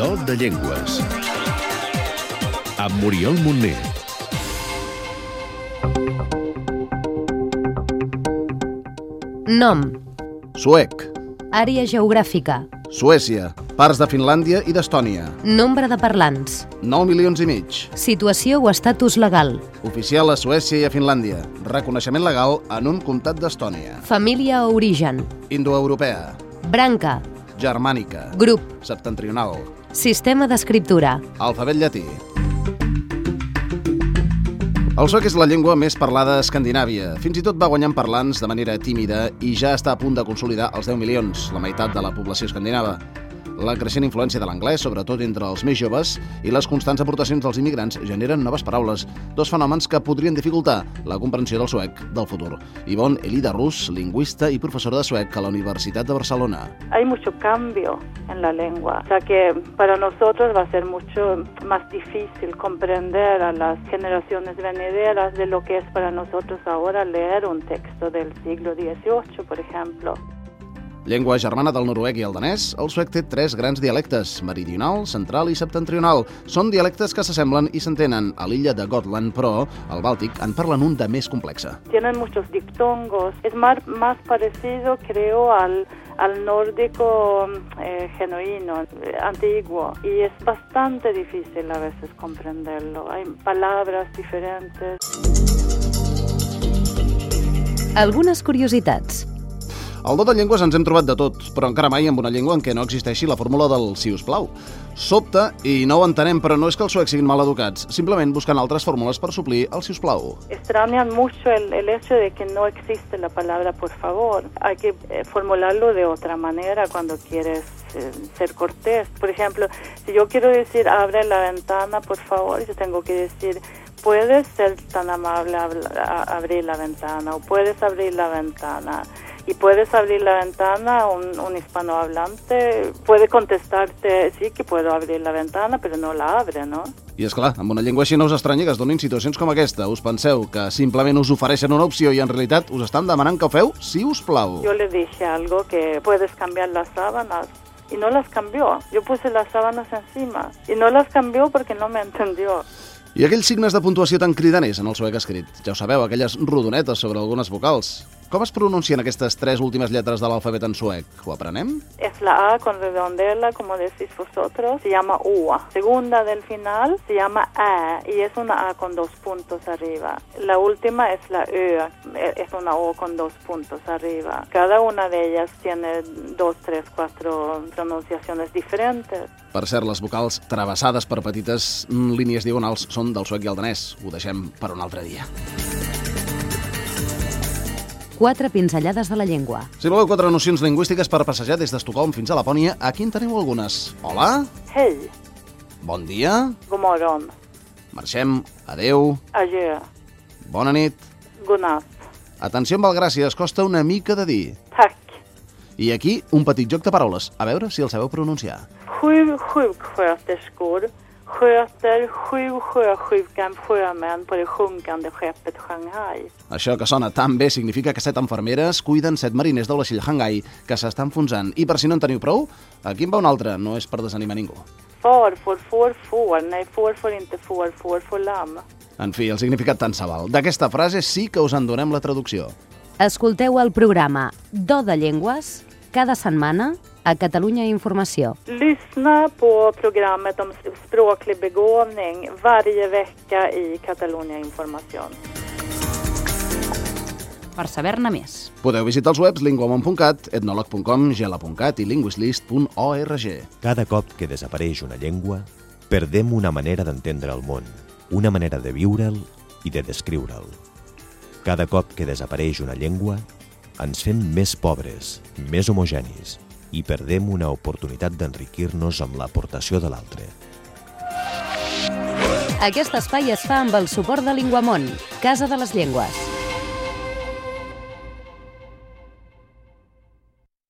Do de Llengües. Amb Muriel Montner. Nom, Suec, àrea geogràfica, Suècia, parts de Finlàndia i d'Estònia. nombre de parlants, 9 milions i mig. situació o estatus legal, Oficial a Suècia i a Finlàndia. Reconeixement legal en un comtat d'Estònia. família o origen, Indoeuropea. branca, Germànica. grup, Septentrional. Sistema d'escriptura, Alfabet llatí. El suec és la llengua més parlada a Escandinàvia. Fins i tot va guanyant parlants de manera tímida i ja està a punt de consolidar els 10 milions, la meitat de la població escandinava. La creixent influència de l'anglès, sobretot entre els més joves, i les constants aportacions dels immigrants generen noves paraules, dos fenòmens que podrien dificultar la comprensió del suec del futur. Ivonne Elida Rus, lingüista i professora de suec a la Universitat de Barcelona. hay mucho cambio en la lengua, o sea que para nosotros va a ser mucho más difícil comprender a las generaciones venideras de lo que es para nosotros ahora leer un texto del siglo XVIII, por ejemplo. Llengua germana del noruec i el danès, el suec té tres grans dialectes, meridional, central i septentrional. Són dialectes que s'assemblen i s'entenen. A l'illa de Gotland, però, al Bàltic, en parlen un de més complexe. Tienen muchos diptongos, es más, más parecido creo al, al nórdico eh, genuino, antiguo, y es bastante difícil a veces comprenderlo. Hay palabras diferentes. algunes curiositats, Al do de llengües ens hem trobat de tot, però encara mai amb una llengua en què no existeixi la fórmula del si us plau. Sobta, i no ho entenem, però no és que els suecs siguin mal educats, simplement buscant altres fórmules per suplir el si us plau. extrañan mucho el, el hecho de que no existe la palabra por favor. Hay que eh, formularlo de otra manera cuando quieres eh, ser cortés. Por ejemplo, si yo quiero decir abre la ventana, por favor, yo tengo que decir puedes ser tan amable a- abrir la ventana o puedes abrir la ventana. Y puedes abrir la ventana, un, un hispanohablante puede contestarte, sí que puedo abrir la ventana, pero no la abre, ¿no? I és clar, amb una llengua així no us estranyi que es donin situacions com aquesta. Us penseu que simplement us ofereixen una opció i en realitat us estan demanant que ho feu si us plau. Yo le dije algo que puedes cambiar las sábanas y no las cambió. Yo puse las sábanas encima y no las cambió porque no me entendió. I aquells signes de puntuació tan cridaners en el suec escrit. Ja ho sabeu, aquelles rodonetes sobre algunes vocals. Com es pronuncien aquestes tres últimes lletres de l'alfabet en suec? Ho aprenem? Es la A con redondela, como decís vosotros, se llama U. Segunda del final se llama A y es una A con dos puntos arriba. La última es la Ö, es una O con dos puntos arriba. Cada una de ellas tiene dos, tres, cuatro pronunciaciones diferentes. Per cert, les vocals travessades per petites mm, línies diagonals són del suec i el danès. Ho deixem per un altre dia. Quatre pinzellades de la llengua, Si voleu quatre nocions lingüístiques per passejar des d'Estocolm fins a Lapònia, aquí en teniu algunes. Hola, Hej, bon dia, god morgon, marxem, adeu, adjö, bona nit. godnatt. Atenció amb el gràcies, costa una mica de dir. Tack. I aquí un petit joc de paraules, a veure si el sabeu pronunciar. Sju sjuksköterskor sköter sju sjösjuka sjömän på det sjunkande skeppet Shanghai. Això que sona tan bé significa que set infermeres cuiden set mariners del vaixell Hangai que s'està enfonsant. I per si no en teniu prou, aquí en va un altre, no és per desanimar ningú. Far får, får, får. Nej, får får inte får, får får lamm. En fi, el significat tant se val. D'aquesta frase sí que us en donem la traducció. escolteu el programa Do de Llengües cada setmana a Catalunya Informació. Lyssna på programmet om språklig begåvning varje vecka i Catalunya Information. Per saber-ne més. Podeu visitar els webs linguamont.cat, etnolog.com, gela.cat i linguislist.org. Cada cop que desapareix una llengua, perdem una manera d'entendre el món, una manera de viure'l i de descriure'l. Cada cop que desapareix una llengua, ens fem més pobres, més homogenis i perdem una oportunitat d'enriquir-nos amb l'aportació de l'altre. Aquest espai es fa amb el suport de Linguamont, Casa de les Llengües.